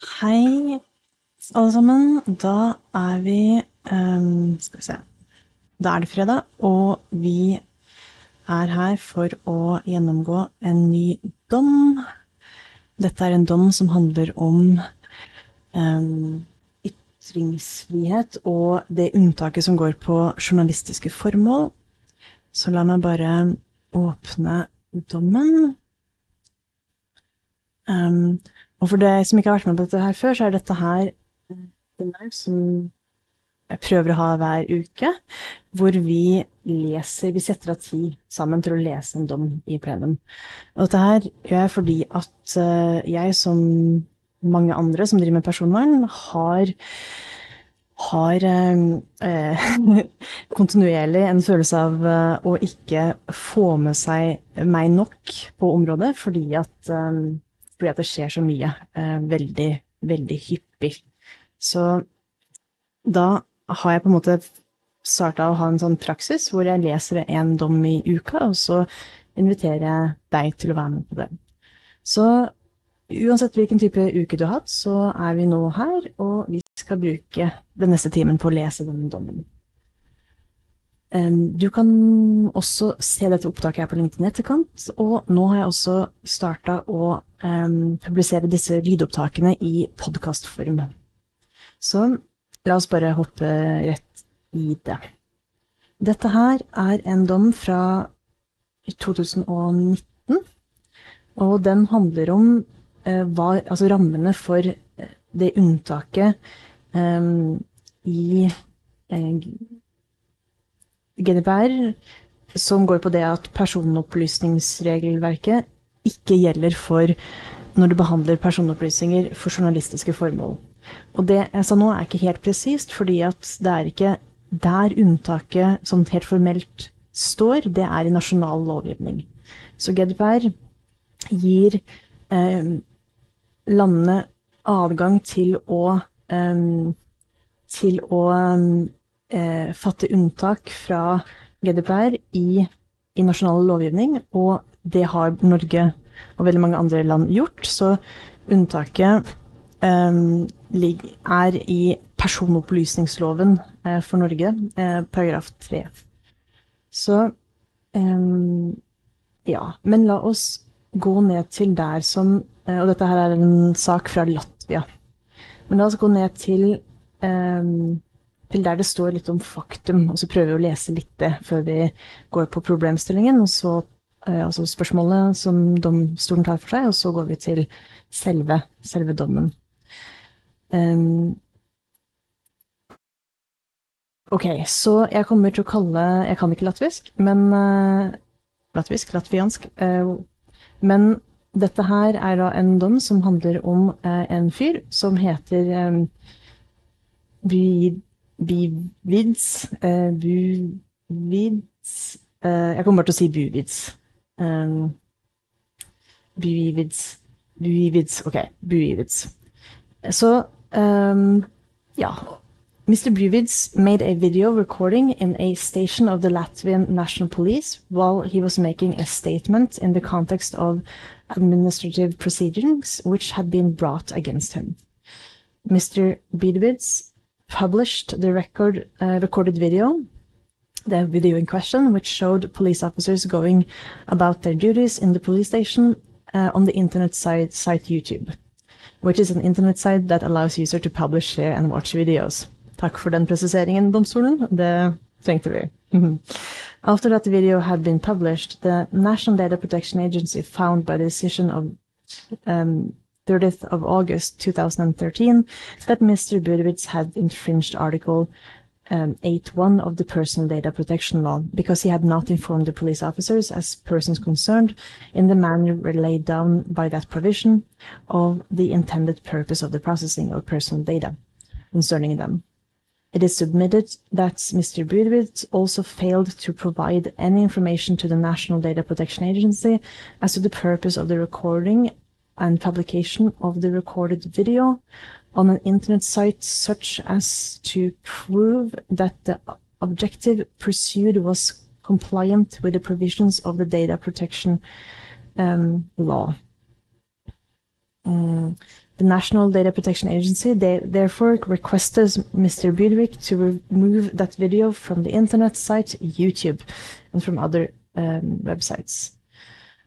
Hei, alle sammen. Da er vi um, Skal vi se. Da er det fredag, og vi er her for å gjennomgå en ny dom. Dette er en dom som handler om um, ytringsfrihet og det unntaket som går på journalistiske formål. Så la meg bare åpne dommen. Ehm, og for deg som ikke har vært med på dette her før, så er dette her en dag som jeg prøver å ha hver uke, hvor vi leser Vi setter av tid sammen til å lese en dom i plenum. Og dette her gjør jeg fordi at eh, jeg, som mange andre som driver med personvern, har har eh, kontinuerlig en følelse av eh, å ikke få med seg meg nok på området, fordi at eh, fordi det skjer så mye eh, veldig, veldig hyppig. Så da har jeg på en måte starta å ha en sånn praksis hvor jeg leser en dom i uka, og så inviterer jeg deg til å være med på det. Så uansett hvilken type uke du har hatt, så er vi nå her, og vi skal bruke den neste timen på å lese denne dommen. Du kan også se dette opptaket her på LinkedIn etterkant, og nå har jeg også starta å um, publisere disse lydopptakene i podkastform. Så la oss bare hoppe rett i det. Dette her er en dom fra 2019, og den handler om uh, hva, altså rammene for det unntaket um, i uh, GDPR, som går på det at personopplysningsregelverket ikke gjelder for når du behandler personopplysninger for journalistiske formål. Og det jeg sa nå, er ikke helt presist, fordi at det er ikke der unntaket sånn helt formelt står, det er i nasjonal lovgivning. Så GDPR gir eh, landene adgang til å eh, til å eh, fatte unntak fra GDPR i, i nasjonal lovgivning, og det har Norge og veldig mange andre land gjort. Så unntaket eh, er i personopplysningsloven eh, for Norge, uh, paragraf 3. Så um, ja. Men la oss gå ned til der som uh, Og dette her er en sak fra Latvia. Men la oss gå ned til um, til der det står litt om faktum, og så prøver vi å lese litt det før vi går på problemstillingen, og så eh, altså spørsmålet som domstolen tar for seg, og så går vi til selve, selve dommen. Um, ok, så jeg kommer til å kalle Jeg kan ikke latvisk, men uh, Latvisk, latviansk. Uh, men dette her er da en dom som handler om uh, en fyr som heter um, Bivids uh, Buvids uh, Jeg kommer bare til å si Buvids. Um, Buvids Buvids. OK. Buvids. Så um, ja. Mr. Buvids made a video recording in a station of the Latvian National Police while he was making a statement in the context of administrative proceedings which had been brought against him. Mr. Buvids published the record uh, recorded video, the video in question, which showed police officers going about their duties in the police station uh, on the internet site, site YouTube, which is an internet site that allows user to publish, share and watch videos. Takk for den presiseringen, domstolen. Det trengte vi. After that video had been published, the National Data Protection Agency found by the decision of um, 30th of August 2013 that Mr. Buivids had infringed Article um, 8.1 of the Personal Data Protection Law because he had not informed the police officers as persons concerned in the manner laid down by that provision of the intended purpose of the processing of personal data concerning them. It is submitted that Mr. Buivids also failed to provide any information to the National Data Protection Agency as to the purpose of the recording and publication of the recorded video on an internet site such as to prove that the objective pursued was compliant with the provisions of the data protection um, law. Um, The National Data Protection Agency they therefore requested Mr. Buivids to remove that video from the internet site YouTube and from other um, websites.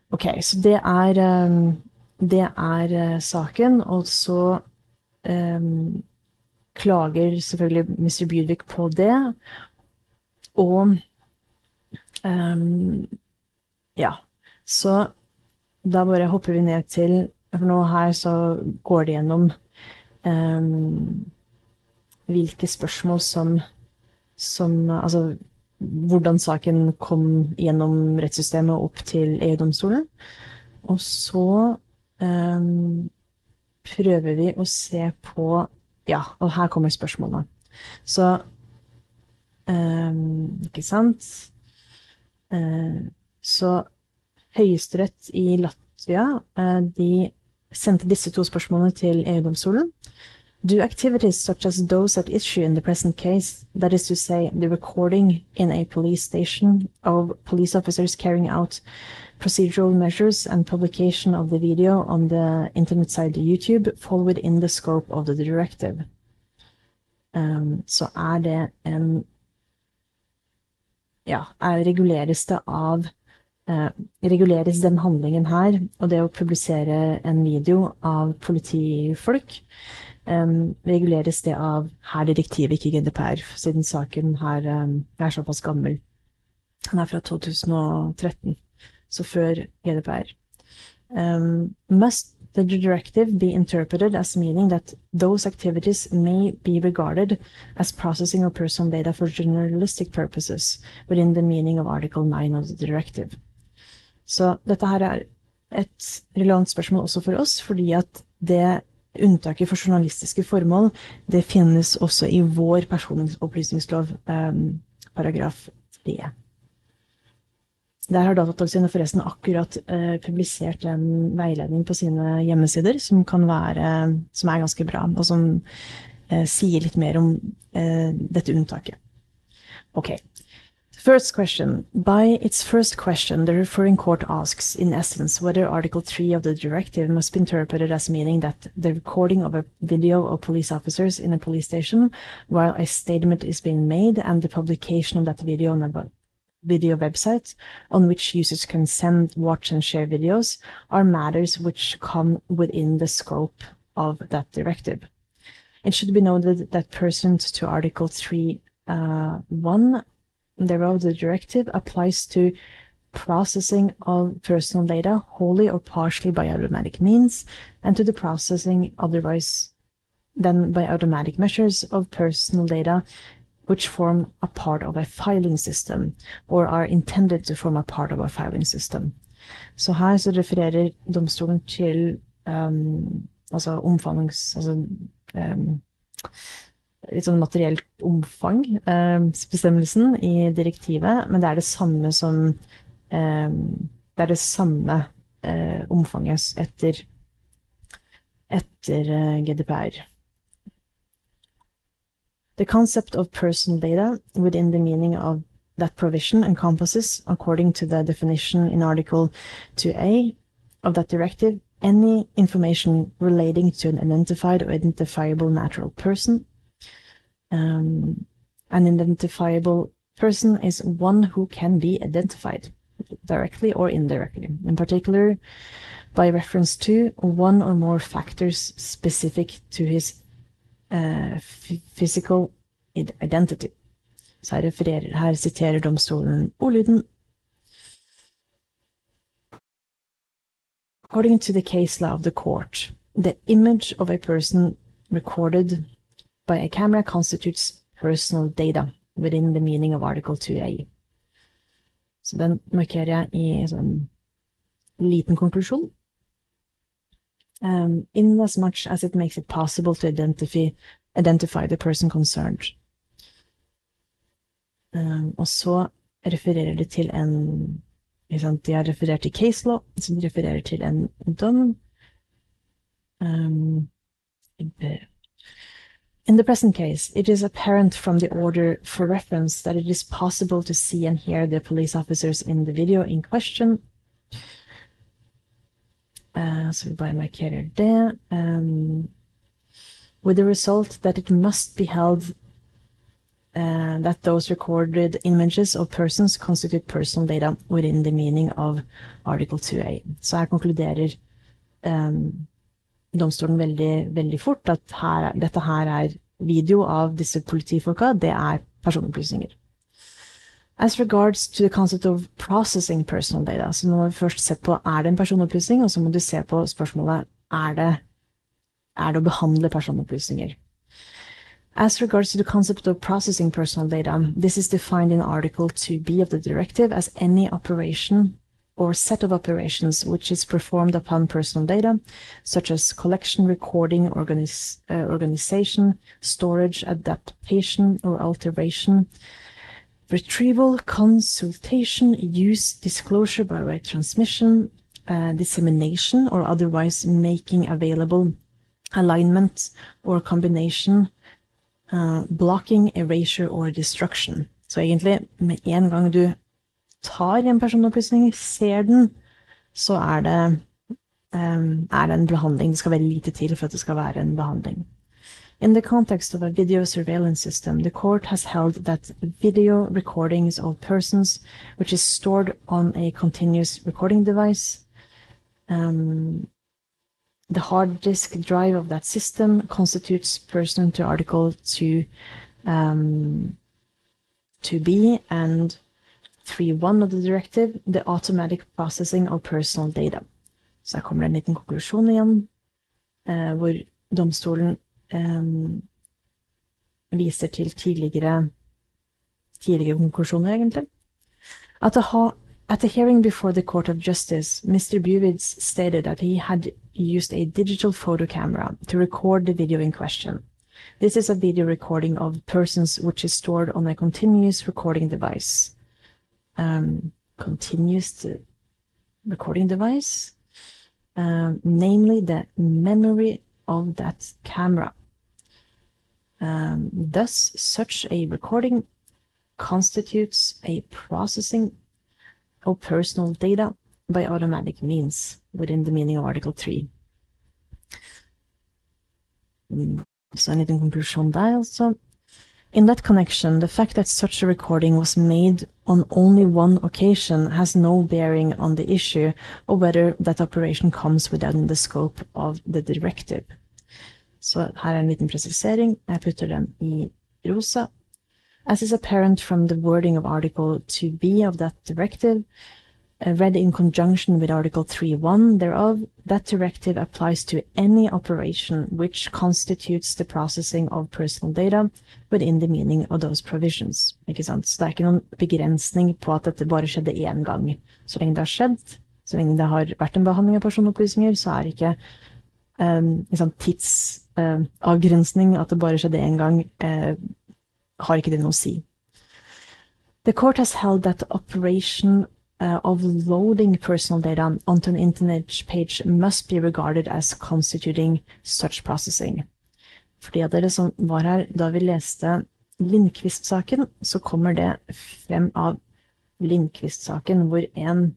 Ok, så det er um, Det er uh, saken, og så um, klager selvfølgelig Mr. Budvik på det. Og um, Ja. Så da bare hopper vi ned til For nå her så går det gjennom um, hvilke spørsmål som, som Altså hvordan saken kom gjennom rettssystemet opp til EU-domstolen. Og så prøver vi å se på Ja, og her kommer spørsmålene. Så um, Ikke sant? Uh, så Høyesterett i Latvia uh, de sendte disse to spørsmålene til EU-domstolen. Do activities such as those at issue in the present case, that is to say, the recording in a police station of police officers carrying out procedural measures and publication of the video on the internet site YouTube, fall within the scope of the directive? Um, så er det en Ja, er, reguleres det av uh, Reguleres den handlingen her, og det å publisere en video av politifolk, um, reguleres det av her direktivet, ikke GDPR, siden saken her um, er såpass gammel. Den er fra 2013, så før GDPR. Um, must the directive be interpreted as meaning that those activities may be regarded as processing of personal data for journalistic purposes within the meaning of Article 9 of the directive. Så dette her er et relevant spørsmål også for oss, fordi at det unntaket for journalistiske formål, det finnes også i vår personopplysningslov, um, paragraf 3. Der har Datatilsynet forresten akkurat eh, publisert en veiledning på sine hjemmesider som være, som er ganske bra, og som eh, sier litt mer om eh, dette unntaket. Ok, First question. By its first question, the referring court asks, in essence, whether Article 3 of the directive must be interpreted as meaning that the recording of a video of police officers in a police station while a statement is being made and the publication of that video on a video website on which users can send, watch, and share videos are matters which come within the scope of that directive. It should be noted that pursuant to Article 3 uh, 1 thereof the directive applies to processing of personal data wholly or partially by automatic means and to the processing otherwise than by automatic measures of personal data which form a part of a filing system or are intended to form a part of a filing system. Så her så refererer domstolen til um, altså omfangs... Altså, um, litt sånn materielt omfang, eh, bestemmelsen i direktivet, men det er det samme som eh, Det er det samme eh, omfanget etter, etter GDPR. The concept of personal data within the meaning of that provision encompasses, according to the definition in Article 2A of that directive, any information relating to an identified or identifiable natural person um, an identifiable person is one who can be identified directly or indirectly, in particular by reference to one or more factors specific to his uh, physical identity. Så her, refererer, her siterer domstolen ordlyden. According to the case law of the court, the image of a person recorded by a camera constitutes personal data within the meaning of Article 2A. Så den markerer jeg i sånn liten konklusjon. Um, in as much as it makes it possible to identify, identify the person concerned. Um, og så refererer det til en De har referert til case law, som refererer til en dom. Um, in the present case, it is apparent from the order for reference that it is possible to see and hear the police officers in the video in question. Uh, vi bare markerer det. Um, with the result that it must be held uh, that those recorded images of persons constitute personal data within the meaning of Article 2A. Så her konkluderer um, domstolen veldig, veldig fort at her, dette her er video av disse politifolka, det er personopplysninger. As regards to the concept of processing personal data, så nå må vi først se på er det en personopplysning, og så må du se på spørsmålet er det, er det å behandle personopplysninger. As regards to the concept of processing personal data, this is defined in Article 2b of the directive as any operation or set of operations which is performed upon personal data, such as collection, recording, organiz uh, organization, storage, adaptation, or alteration, retrieval, consultation, use, disclosure by way transmission, uh, dissemination, or otherwise making available alignment or combination, uh, blocking, erasure, or destruction. Så egentlig, med en gang du tar en personopplysning, ser den, så er det, um, er det en behandling. Det skal være lite til for at det skal være en behandling. In the context of a video surveillance system, the court has held that video recordings of persons, which is stored on a continuous recording device, um, the hard disk drive of that system constitutes person to Article to um, to be and 3.1 of the directive, the automatic processing of personal data. Så her kommer det en liten konklusjon igjen, eh, hvor domstolen eh, viser til tidligere, tidligere konklusjoner, egentlig. At the, at the hearing before the Court of Justice, Mr. Buivids stated that he had used a digital photo camera to record the video in question. This is a video recording of persons which is stored on a continuous recording device. Um, continuous recording device, um, namely the memory of that camera. Um, thus, such a recording constitutes a processing of personal data by automatic means within the meaning of Article 3. Så en liten konklusjon der, altså. In that connection, the fact that such a recording was made on only one occasion has no bearing on the issue of whether that operation comes within the scope of the directive. Så her er en liten presisering. Jeg putter den i rosa. As is apparent from the wording of Article 2b of that directive, read in conjunction with Article 3.1 thereof, that directive applies to any operation which constitutes the processing of personal data within the meaning of those provisions. Ikke sant? Så det er ikke noen begrensning på at dette bare skjedde én gang. Så lenge det har skjedd, så lenge det har vært en behandling av personopplysninger, så er ikke um, liksom, tidsavgrensning, uh, at det bare skjedde én gang, uh, har ikke det noe å si. The court has held that the operation uh, of loading personal data onto an internet page must be regarded as constituting such processing. For de av dere som var her da vi leste Lindqvist-saken, så kommer det frem av Lindqvist-saken, hvor en,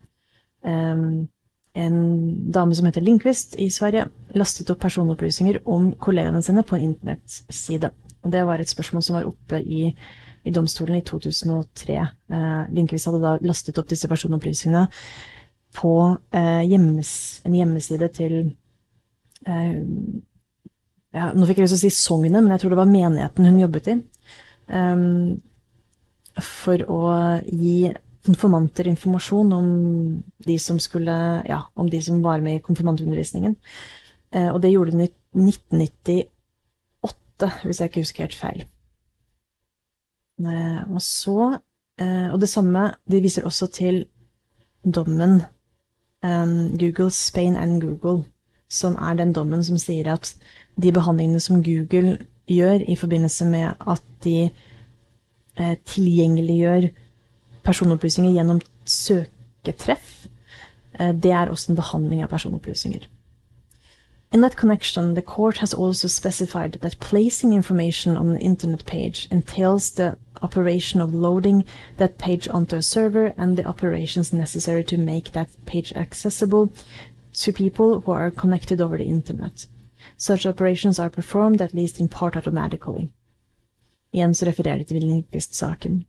um, en dame som heter Lindqvist i Sverige, lastet opp personopplysninger om kollegene sine på en internettside. Og det var et spørsmål som var oppe i i domstolen i 2003. Eh, Lindqvist hadde da lastet opp disse personopplysningene på eh, hjemmes, en hjemmeside til eh, ja, Nå fikk jeg lyst til å si sognet, men jeg tror det var menigheten hun jobbet i. For å gi konfirmanter informasjon om de som skulle Ja, om de som var med i konfirmantundervisningen. Og det gjorde hun i 1998, hvis jeg ikke husker helt feil. Og så eh, Og det samme, de viser også til dommen um, Google Spain and Google, som er den dommen som sier at de behandlingene som Google gjør i forbindelse med at de eh, tilgjengeliggjør personopplysninger gjennom søketreff, eh, det er også en behandling av personopplysninger. In that connection, the court has also specified that placing information on an internet page entails the operation of loading that page onto a server and the operations necessary to make that page accessible to people who are connected over the internet. Such operations are performed at least in part automatically. Igjen så refererer de Lindqvist-saken.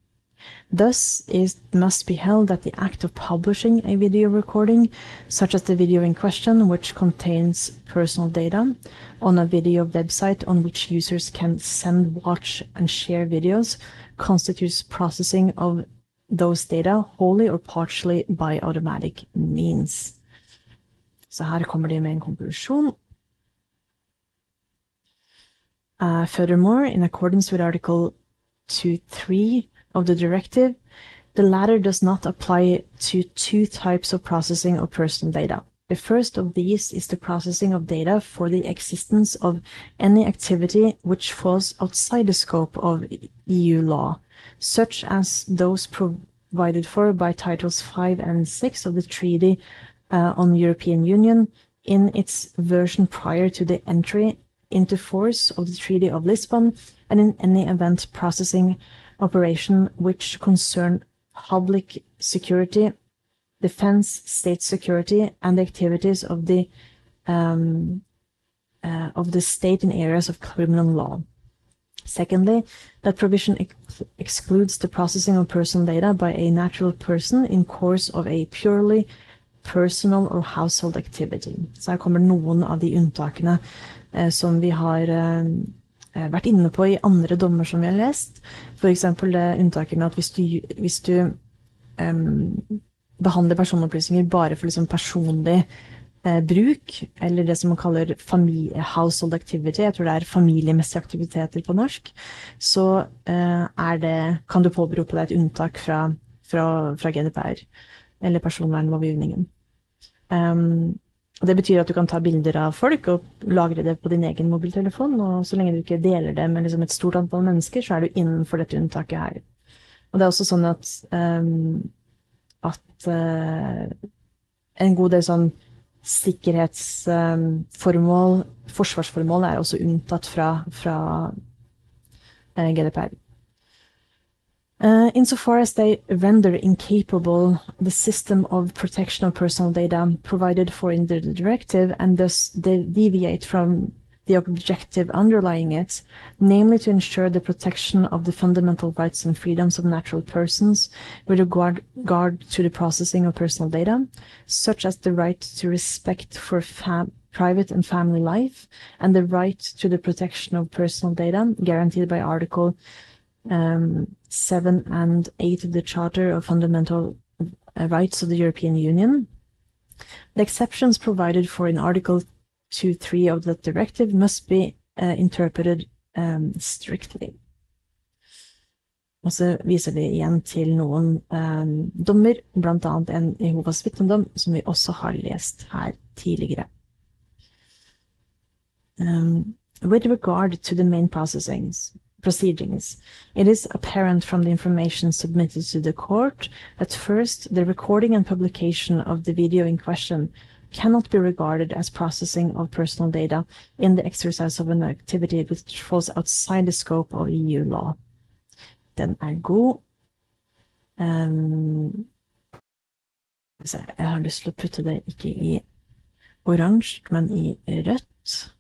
Thus, it must be held that the act of publishing a video recording, such as the video in question, which contains personal data, on a video website on which users can send, watch, and share videos, constitutes processing of those data wholly or partially by automatic means. Så her kommer de med en. Uh, furthermore, in accordance with Article 2.3 of the directive, the latter does not apply to two types of processing of personal data. The first of these is the processing of data for the existence of any activity which falls outside the scope of EU law, such as those provided for by Titles 5 and 6 of the Treaty uh, on the European Union in its version prior to the entry into force of the Treaty of Lisbon, and in any event processing operation which concern public security, defense, state security, and the activities of the um, uh, of the state in areas of criminal law. Secondly, that provision ex excludes the processing of personal data by a natural person in course of a purely personal or household activity. Så her kommer noen av de unntakene eh, som vi har eh, vært inne på i andre dommer som vi har lest. F.eks. det unntaket med at hvis du, hvis du um, behandler personopplysninger bare for liksom personlig eh, bruk, eller det som man kaller household activity, jeg tror det er familiemessige aktiviteter på norsk, så eh, det, kan du påberope deg et unntak fra, fra, fra GDPR, eller personvernlovgivningen. Um, Det betyr at du kan ta bilder av folk og lagre det på din egen mobiltelefon. Og så lenge du ikke deler det med liksom et stort antall mennesker, så er du innenfor dette unntaket her. Og det er også sånn at, um, at uh, en god del sånn sikkerhetsformål, um, forsvarsformål, er også unntatt fra, fra uh, GDPR. Uh, insofar as they render incapable the system of protection of personal data provided for in the directive and thus they deviate from the objective underlying it, namely to ensure the protection of the fundamental rights and freedoms of natural persons with regard, regard to the processing of personal data, such as the right to respect for private and family life and the right to the protection of personal data guaranteed by Article um, 7 and 8 of the Charter of Fundamental uh, Rights of the European Union. The exceptions provided for in Article 2.3 of the directive must be uh, interpreted um, strictly. Og så viser de igjen til noen um, dommer, annet en Jehovas vitnedom, som vi også har lest her tidligere. Um, with regard to the main processings, proceedings. It is apparent from the information submitted to the court that first, the recording and publication of the video in question cannot be regarded as processing of personal data in the exercise of an activity which falls outside the scope of EU law. Den er god. Um, jeg har lyst til å putte det ikke i oransje, men i rødt. Uh,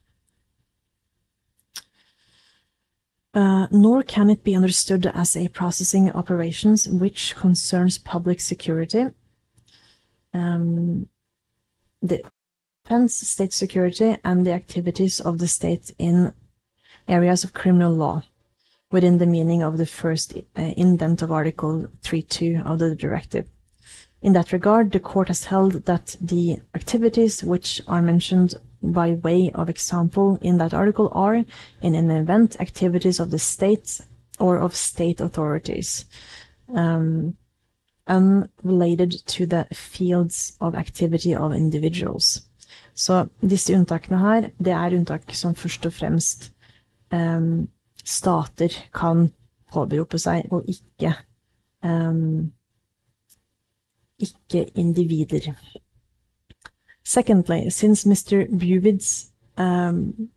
nor can it be understood as a processing operations which concerns public security, um, the defense, state security, and the activities of the state in areas of criminal law within the meaning of the first uh, indent of Article 3.2 of the directive. In that regard, the court has held that the activities which are mentioned by way of example in that article are, in an event, activities of the state or of state authorities, um, unrelated to the fields of activity of individuals. Så disse unntakene her, det er unntak som først og fremst um, stater kan påberope seg, og ikke um, ikke individer. Secondly, since Mr. Buvid's um,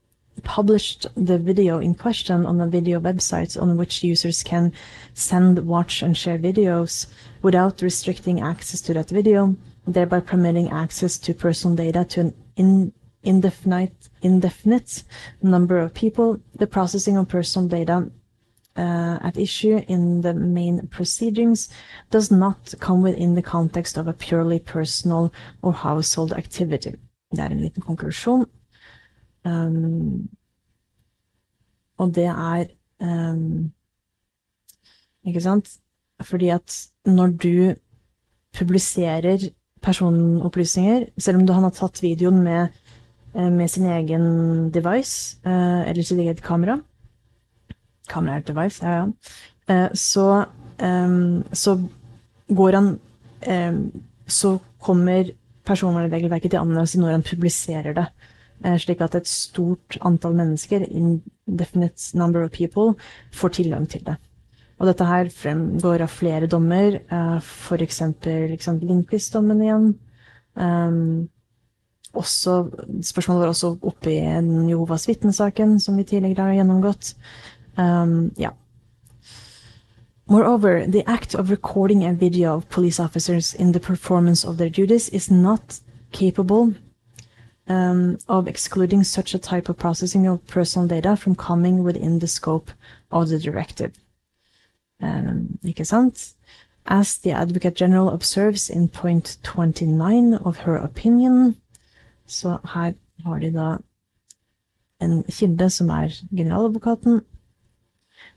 published the video in question on a video website on which users can send, watch, and share videos without restricting access to that video, thereby permitting access to personal data to an in, indefinite, indefinite number of people. The processing of personal data uh, at issue in the main proceedings does not come within the context of a purely personal or household activity. Det er en liten konklusjon. Um, og det er um, Ikke sant? Fordi at når du publiserer personopplysninger, selv om han har tatt videoen med, eh, med sin egen device, eh, eller sitt eget kamera Kamera er device, ja, ja. Eh, så, så går han Så kommer personvernregelverket til anvendelse når han publiserer det. Slik at et stort antall mennesker, indefinite number of people, får tilgang til det. Og dette her fremgår av flere dommer, f.eks. Liksom Lindqvist-dommen igjen. Um, også, spørsmålet var også oppe i Jehovas vitnesaken, som vi tidligere har gjennomgått. Um, ja. Moreover, the act of recording a video of police officers in the performance of their duties is not capable um, of excluding such a type of processing of personal data from coming within the scope of the directive. Um? As the Advocate General observes in point 29 of her opinion, så her har de da en kilde som er generaladvokaten.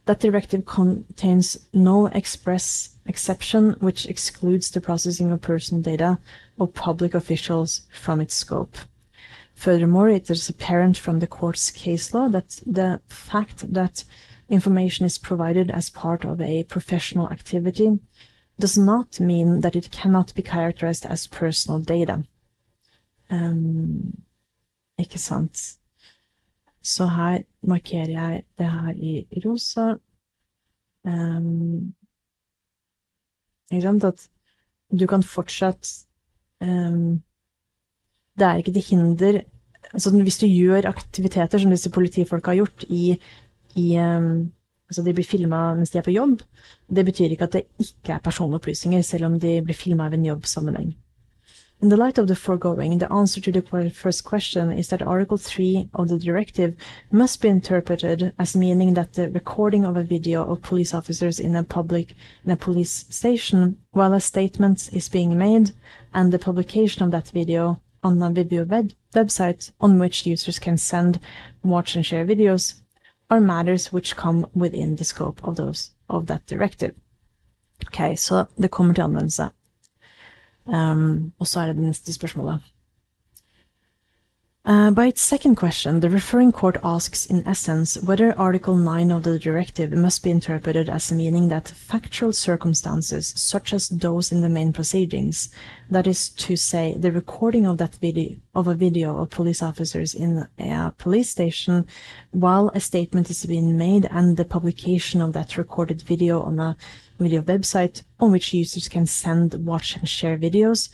That directive contains no express exception which excludes the processing of personal data of public officials from its scope. Furthermore, it is apparent from the court's case law that the fact that information is provided as part of a professional activity does not mean that it cannot be characterized as personal data. Um, ikke sant? Så her markerer jeg det her i rosa. Um, ikke sant? At du kan fortsatt um, Det er ikke til hinder altså Hvis du gjør aktiviteter som disse politifolka har gjort i i um, Altså, de blir filma mens de er på jobb. Det betyr ikke at det ikke er personopplysninger, selv om de blir filma av en jobbsammenheng. In the light of the foregoing, the answer to the first question is that Article 3 of the directive must be interpreted as meaning that the recording of a video of police officers in a public in a police station while a statement is being made and the publication of that video on a video web website on which users can send, watch and share videos are matters which come within the scope of those of that directive. Ok, så det kommer til anvendelse. Um, og så er det det neste spørsmålet. Uh, by its second question, the referring court asks, in essence, whether Article 9 of the directive must be interpreted as meaning that factual circumstances, such as those in the main proceedings, that is to say, the recording of that video of a video of police officers in a police station while a statement is being made, and the publication of that recorded video on a video website on which users can send, watch, and share videos,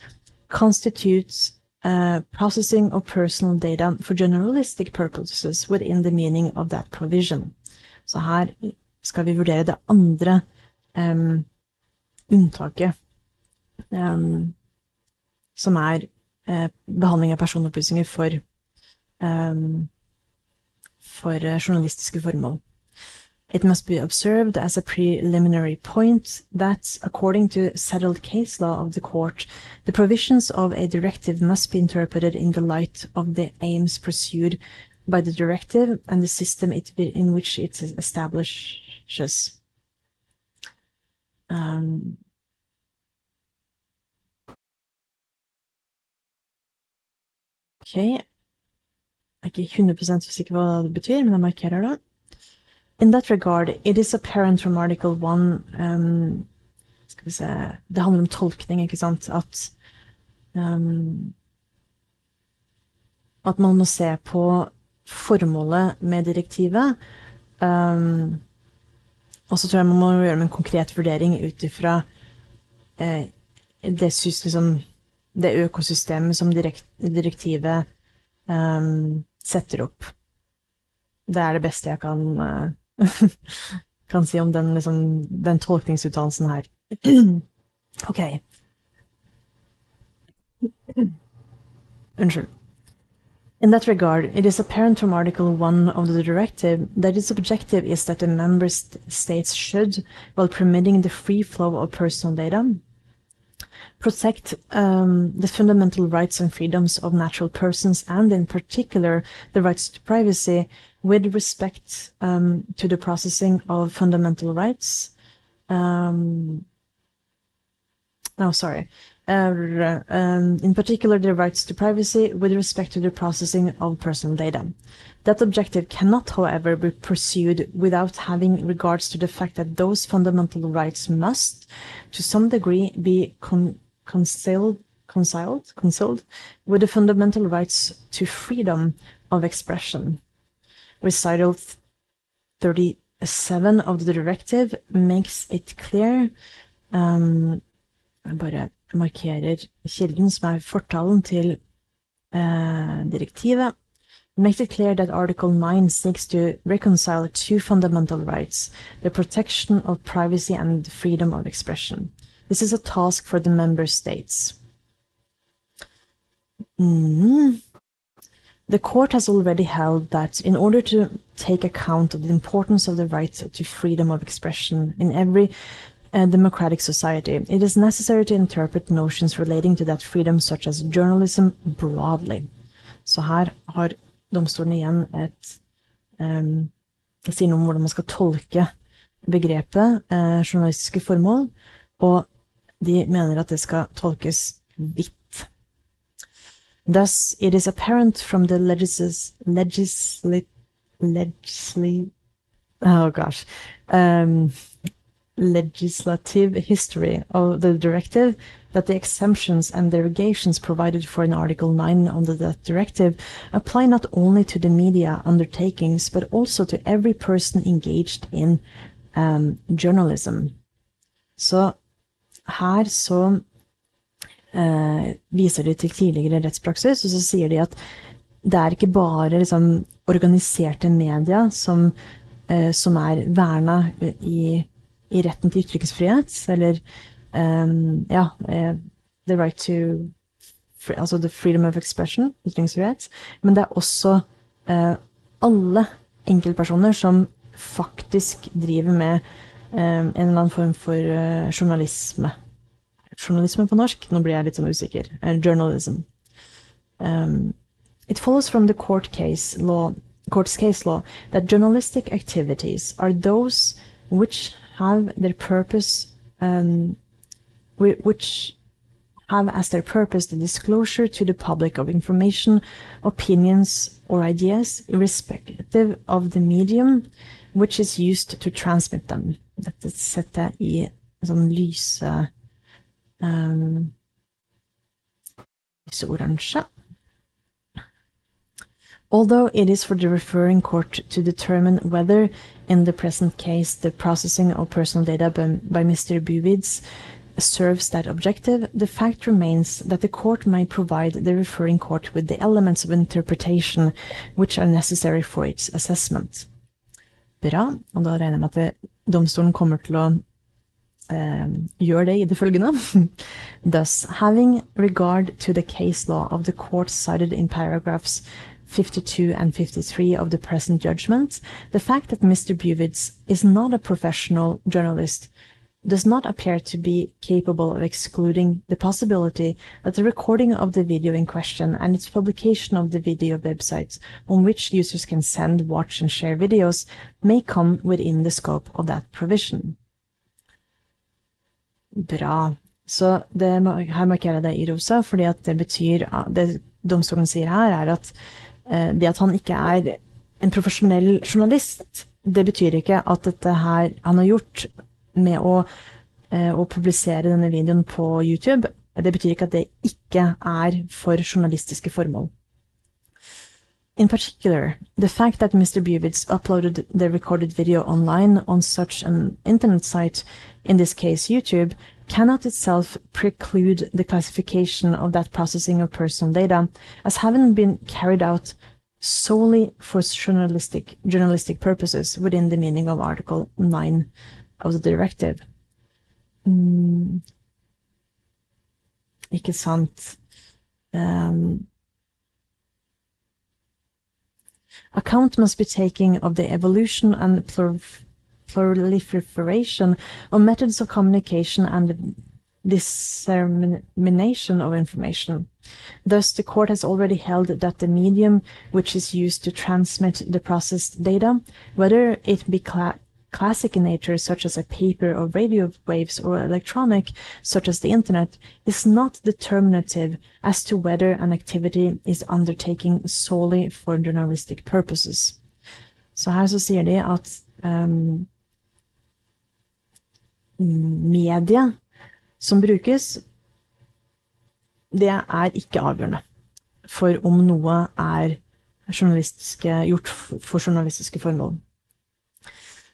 constitutes uh, processing of personal data for generalistic purposes within the meaning of that provision. Så her skal vi vurdere det andre um, unntaket, um, som er uh, behandling av personopplysninger for, um, for uh, journalistiske formål. It must be observed as a preliminary point that, according to settled case law of the court, the provisions of a directive must be interpreted in the light of the aims pursued by the directive and the system it, in which it establishes. Um, ok. Jeg er ikke 100 sikker på hva det betyr, men jeg markerer det. In that regard, it is apparent from Article 1 um, Skal vi se Det handler om tolkning, ikke sant? At um, At man må se på formålet med direktivet. Um, og så tror jeg man må gjøre en konkret vurdering ut ifra eh, det, liksom, det, økosystemet som direkt, direktivet um, setter opp. Det er det beste jeg kan uh, kan si om den, liksom, den tolkningsuttalelsen her. ok. Unnskyld. In that regard, it is apparent from Article 1 of the directive that its objective is that the member st states should, while permitting the free flow of personal data, protect um, the fundamental rights and freedoms of natural persons and, in particular, the rights to privacy with respect um, to the processing of fundamental rights. Um, oh, sorry uh, in particular the rights to privacy with respect to the processing of personal data. That objective cannot, however, be pursued without having regards to the fact that those fundamental rights must, to some degree, be con concealed, concealed, concealed with the fundamental rights to freedom of expression. Recital 37 of the directive makes it clear um, bare markerer kilden, som er fortalen til eh, direktivet. Makes it clear that Article 9 seeks to reconcile two fundamental rights, the protection of privacy and freedom of expression. This is a task for the member states. Mm. The court has already held that in order to take account of the importance of the right to freedom of expression in every a democratic society, it is necessary to interpret notions relating to that freedom such as journalism broadly. Så her har domstolen igjen et um, Det sier noe om hvordan man skal tolke begrepet eh, journalistiske formål, og de mener at det skal tolkes vidt. Thus, it is apparent from the legisl legisli... legisli oh gosh, um, legislative history of the directive that the exemptions and derogations provided for in Article 9 under that directive apply not only to the media undertakings, but also to every person engaged in um, journalism. Så her så uh, viser de til tidligere rettspraksis, og så sier de at det er ikke bare liksom, organiserte media som, uh, som er verna i i retten til ytringsfrihet, eller um, ja, uh, the right to Altså the freedom of expression, ytringsfrihet. Men det er også uh, alle enkeltpersoner som faktisk driver med um, en eller annen form for uh, journalisme. Journalisme på norsk? Nå blir jeg litt sånn usikker. journalism. Um, it follows from the court case law, court's case law that journalistic activities are those which have their purpose, um, which have as their purpose the disclosure to the public of information, opinions, or ideas, irrespective of the medium which is used to transmit them. Dette setter jeg i sånn lyse um, lyseoransje. Although it is for the referring court to determine whether, in the present case, the processing of personal data by, by Mr. Buivids serves that objective, the fact remains that the court may provide the referring court with the elements of interpretation which are necessary for its assessment. Bra, og da regner jeg med at domstolen kommer til å uh, gjøre det i det følgende. Thus, having regard to the case law of the court cited in paragraphs 52 and 53 of the present judgment, the fact that Mr. Buivids is not a professional journalist does not appear to be capable of excluding the possibility that the recording of the video in question and its publication of the video websites on which users can send, watch, and share videos may come within the scope of that provision. Bra. Så det, her markerer jeg det i rosa, fordi at det betyr Det domstolen sier her, er at Eh, det at han ikke er en profesjonell journalist, det betyr ikke at dette her han har gjort med å, eh, å publisere denne videoen på YouTube, det betyr ikke at det ikke er for journalistiske formål. In particular, the fact that Mr. Buvitz uploaded the recorded video online on such an internet site, in this case YouTube, cannot itself preclude the classification of that processing of personal data as having been carried out solely for journalistic, journalistic purposes within the meaning of Article 9 of the directive. Mm. Ikke sant. um, account must be taken of the evolution and proliferation of methods of communication and dissemination of information. Thus, the court has already held that the medium which is used to transmit the processed data, whether it be classic in nature, such as a paper or radio waves, or electronic, such as the internet, is not determinative as to whether an activity is undertaken solely for journalistic purposes. Så her så sier de at um, media som brukes, det er ikke avgjørende for om noe er gjort for journalistiske formål.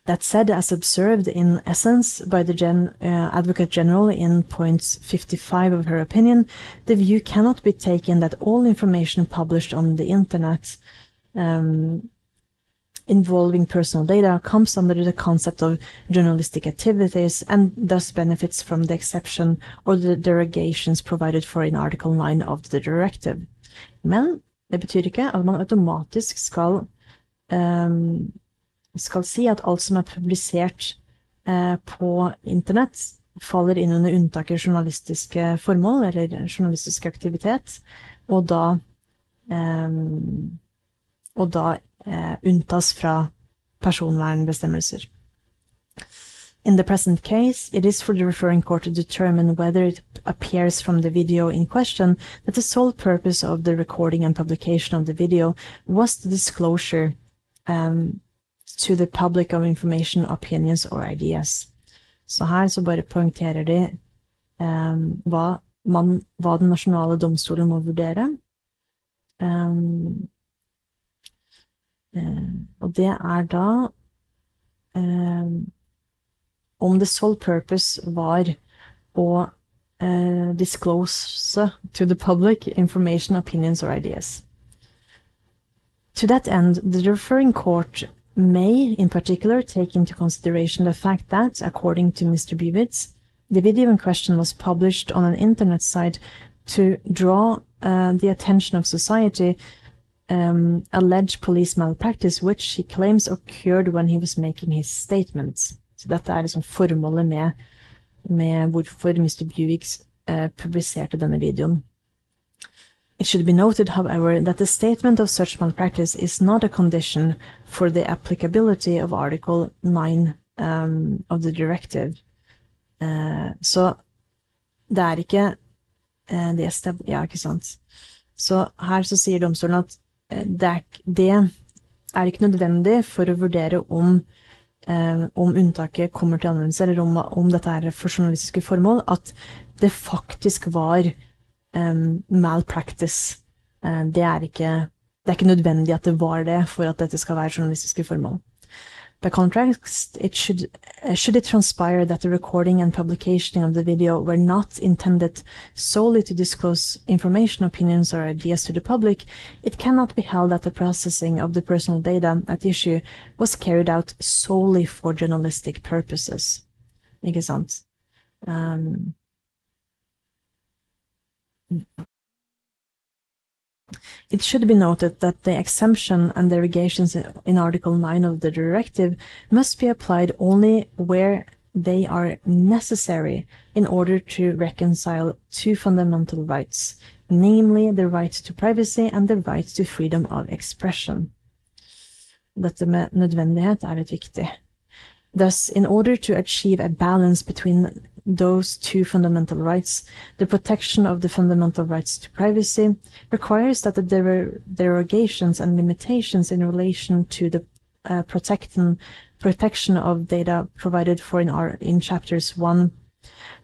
That said, as observed in essence by the Gen, uh, Advocate General in point 55 of her opinion, the view cannot be taken that all information published on the internet um, involving personal data comes under the concept of journalistic activities and thus benefits from the exception or the derogations provided for in Article 9 of the directive. Men det betyr ikke at man automatisk skal um, skal si at alt som er publisert eh, på internett, faller inn under unntaket journalistiske formål, eller journalistisk aktivitet, og da, eh, og da eh, unntas fra personvernbestemmelser. In the present case, it is for the referring court to determine whether it appears from the video in question that the sole purpose of the recording and publication of the video was the disclosure um, to the public of information, opinions or ideas. Så her så bare poengterer de um, hva, man, hva, den nasjonale domstolen må vurdere. Um, um, og det er da om the sole purpose var å uh, disclose to the public information, opinions or ideas. To that end, the referring court may, in particular, take into consideration the fact that, according to Mr. Buivids, the video in question was published on an internet site to draw uh, the attention of society um, alleged police malpractice, which he claims occurred when he was making his statements. Så dette er liksom formålet med, med hvorfor Mr. Buick uh, publiserte denne videoen. It should be noted, however, that the statement of such malpractice is not a condition for the applicability of Article 9 um, of the directive. Uh, så det er ikke uh, det Ja, ikke sant. Så her så sier domstolen at uh, det, er, det, er, ikke nødvendig for å vurdere om, om unntaket kommer til anvendelse, eller om, om dette er for journalistiske formål, at det faktisk var um, malpractice. Uh, det, er ikke, det er ikke nødvendig at det var det for at dette skal være journalistiske formål. By contrast, it should, uh, should it transpire that the recording and publication of the video were not intended solely to disclose information, opinions, or ideas to the public, it cannot be held that the processing of the personal data at issue was carried out solely for journalistic purposes. Ikke sant? Um, It should be noted that the exemption and derogations in Article 9 of the directive must be applied only where they are necessary in order to reconcile two fundamental rights, namely the right to privacy and the right to freedom of expression. Dette med nødvendighet er litt viktig. Thus, in order to achieve a balance between those two fundamental rights, the protection of the fundamental rights to privacy requires that the der derogations and limitations in relation to the uh, protection protection of data provided for in our in chapters 1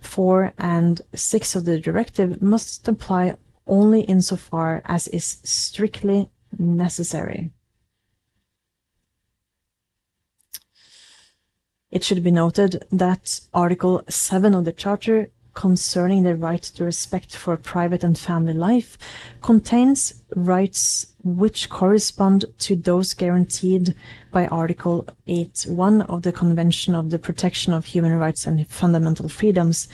4 and 6 of the directive must apply only insofar as is strictly necessary It should be noted that Article 7 of the Charter concerning the right to respect for private and family life contains rights which correspond to those guaranteed by Article 8.1 of the Convention of the Protection of Human Rights and Fundamental Freedoms,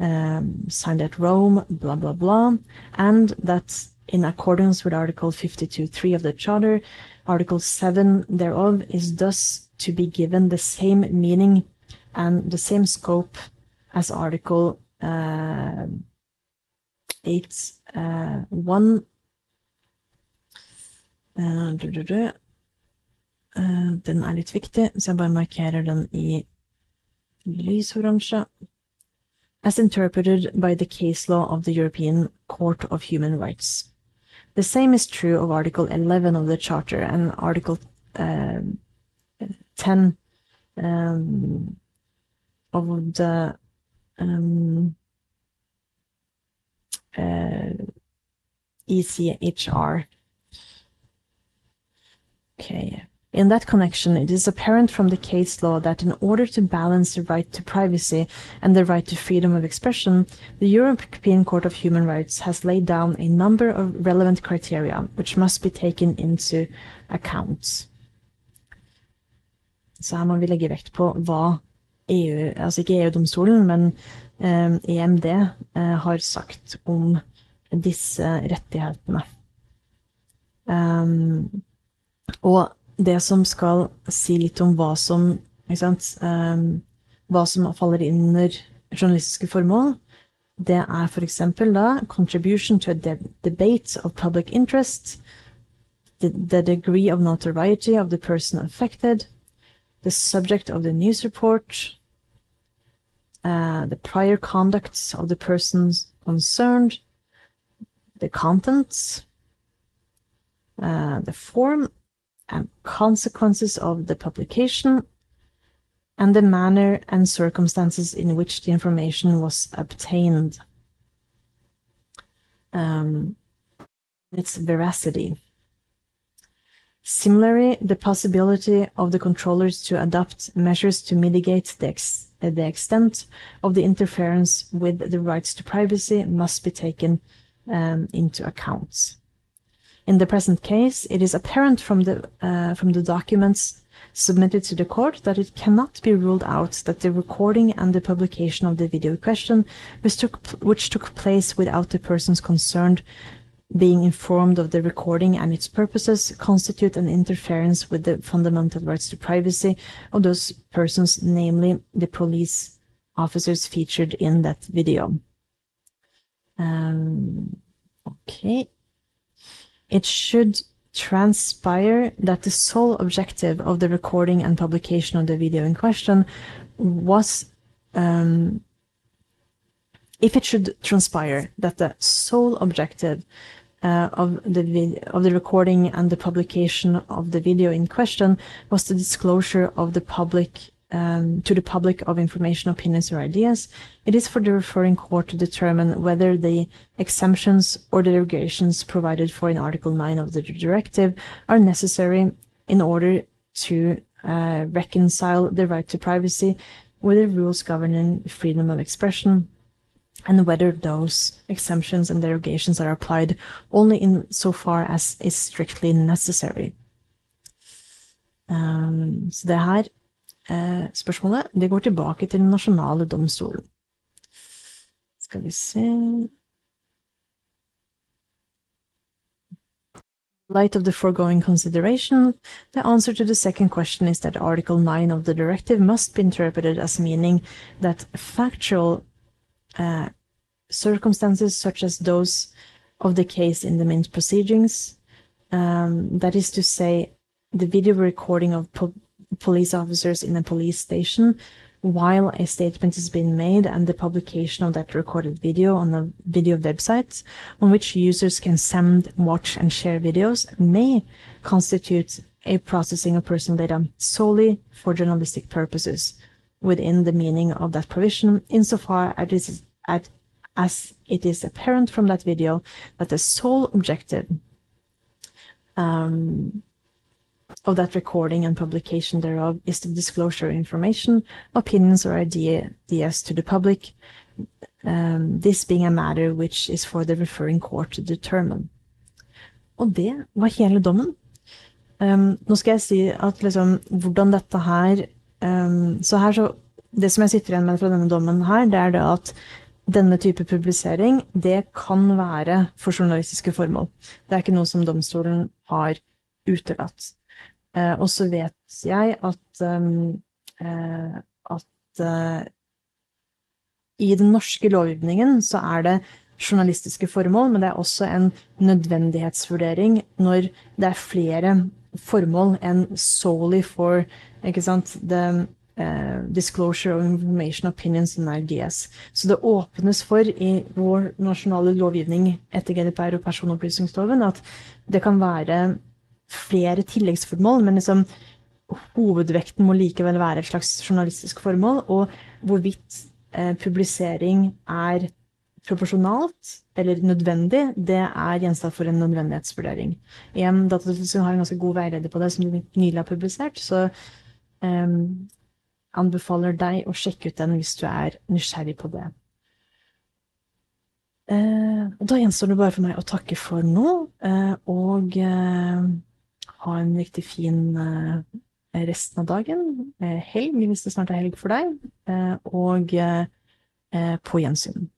um, signed at Rome, blah, blah, blah, and that in accordance with Article 52.3 of the Charter, Article 7 thereof is thus to be given the same meaning and the same scope as Article uh, 8 uh, 1 uh, Den er litt viktig, så jeg bare markerer den i lysoransje. As interpreted by the case law of the European Court of Human Rights. The same is true of Article 11 of the Charter and Article uh, 10 um, of the um, uh, ECHR. Okay. In that connection, it is apparent from the case law that in order to balance the right to privacy and the right to freedom of expression, the European Court of Human Rights has laid down a number of relevant criteria which must be taken into account. Så her må vi legge vekt på hva EU, altså ikke EU-domstolen, men eh, EMD eh, har sagt om disse rettighetene. Um, og det som skal si litt om hva som, um, hva som faller inn under journalistiske formål, det er f.eks. da 'contribution to a de debate of public interest', the, the degree of notoriety of the person affected, the subject of the news report, uh, the prior conducts of the persons concerned, the contents, uh, the form and consequences of the publication, and the manner and circumstances in which the information was obtained. Um, its veracity. Similarly, the possibility of the controllers to adopt measures to mitigate the, ex the extent of the interference with the rights to privacy must be taken um, into account. In the present case, it is apparent from the, uh, from the documents submitted to the court that it cannot be ruled out that the recording and the publication of the video question, which took, which took place without the persons concerned being informed of the recording and its purposes constitute an interference with the fundamental rights to privacy of those persons, namely the police officers featured in that video. Um, okay. It should transpire that the sole objective of the recording and publication of the video in question was um, if it should transpire that the sole objective uh, of the of the recording and the publication of the video in question was the disclosure of the public um, to the public of information, opinions, or ideas. It is for the referring court to determine whether the exemptions or derogations provided for in Article 9 of the directive are necessary in order to uh, reconcile the right to privacy with the rules governing freedom of expression and whether those exemptions and derogations are applied only in so far as is strictly necessary. Um, så det her eh, spørsmålet det går tilbake til den nasjonale domstolen. Skal vi se light of the foregoing consideration, the answer to the second question is that Article 9 of the directive must be interpreted as meaning that factual uh, circumstances such as those of the case in the Mint proceedings. Um, that is to say, the video recording of po police officers in a police station while a statement is being made and the publication of that recorded video on a video website on which users can send, watch, and share videos may constitute a processing of personal data solely for journalistic purposes within the meaning of that provision insofar as it is, as it is apparent from that video that the sole objective um, of that recording and publication thereof is the disclosure of information, opinions, or ideas to the public, um, this being a matter which is for the referring court to determine. Og det var hele dommen. Um, nå skal jeg si at liksom, hvordan dette her um, Så her så Det som jeg sitter igjen med fra denne dommen her, det er det at denne type publisering, det kan være for journalistiske formål. Det er ikke noe som domstolen har utelatt. Eh, og så vet jeg at, eh, at eh, i den norske lovgivningen så er det journalistiske formål, men det er også en nødvendighetsvurdering når det er flere formål enn solely for ikke sant, the uh, disclosure of information, opinions and ideas. Så det åpnes for i vår nasjonale lovgivning etter GDPR og personopplysningsloven at det kan være flere tilleggsformål, men liksom hovedvekten må likevel være et slags journalistisk formål, og hvorvidt eh, publisering er proporsjonalt eller nødvendig, det er gjenstand for en nødvendighetsvurdering. Igjen, Datatilsynet har en ganske god veileder på det, som nylig har publisert, så um, anbefaler deg å sjekke ut den hvis du er nysgjerrig på det. Uh, da gjenstår det bare for meg å takke for nå, uh, og uh, ha en riktig fin resten av dagen. helg, hvis det snart er helg for deg, og på gjensyn.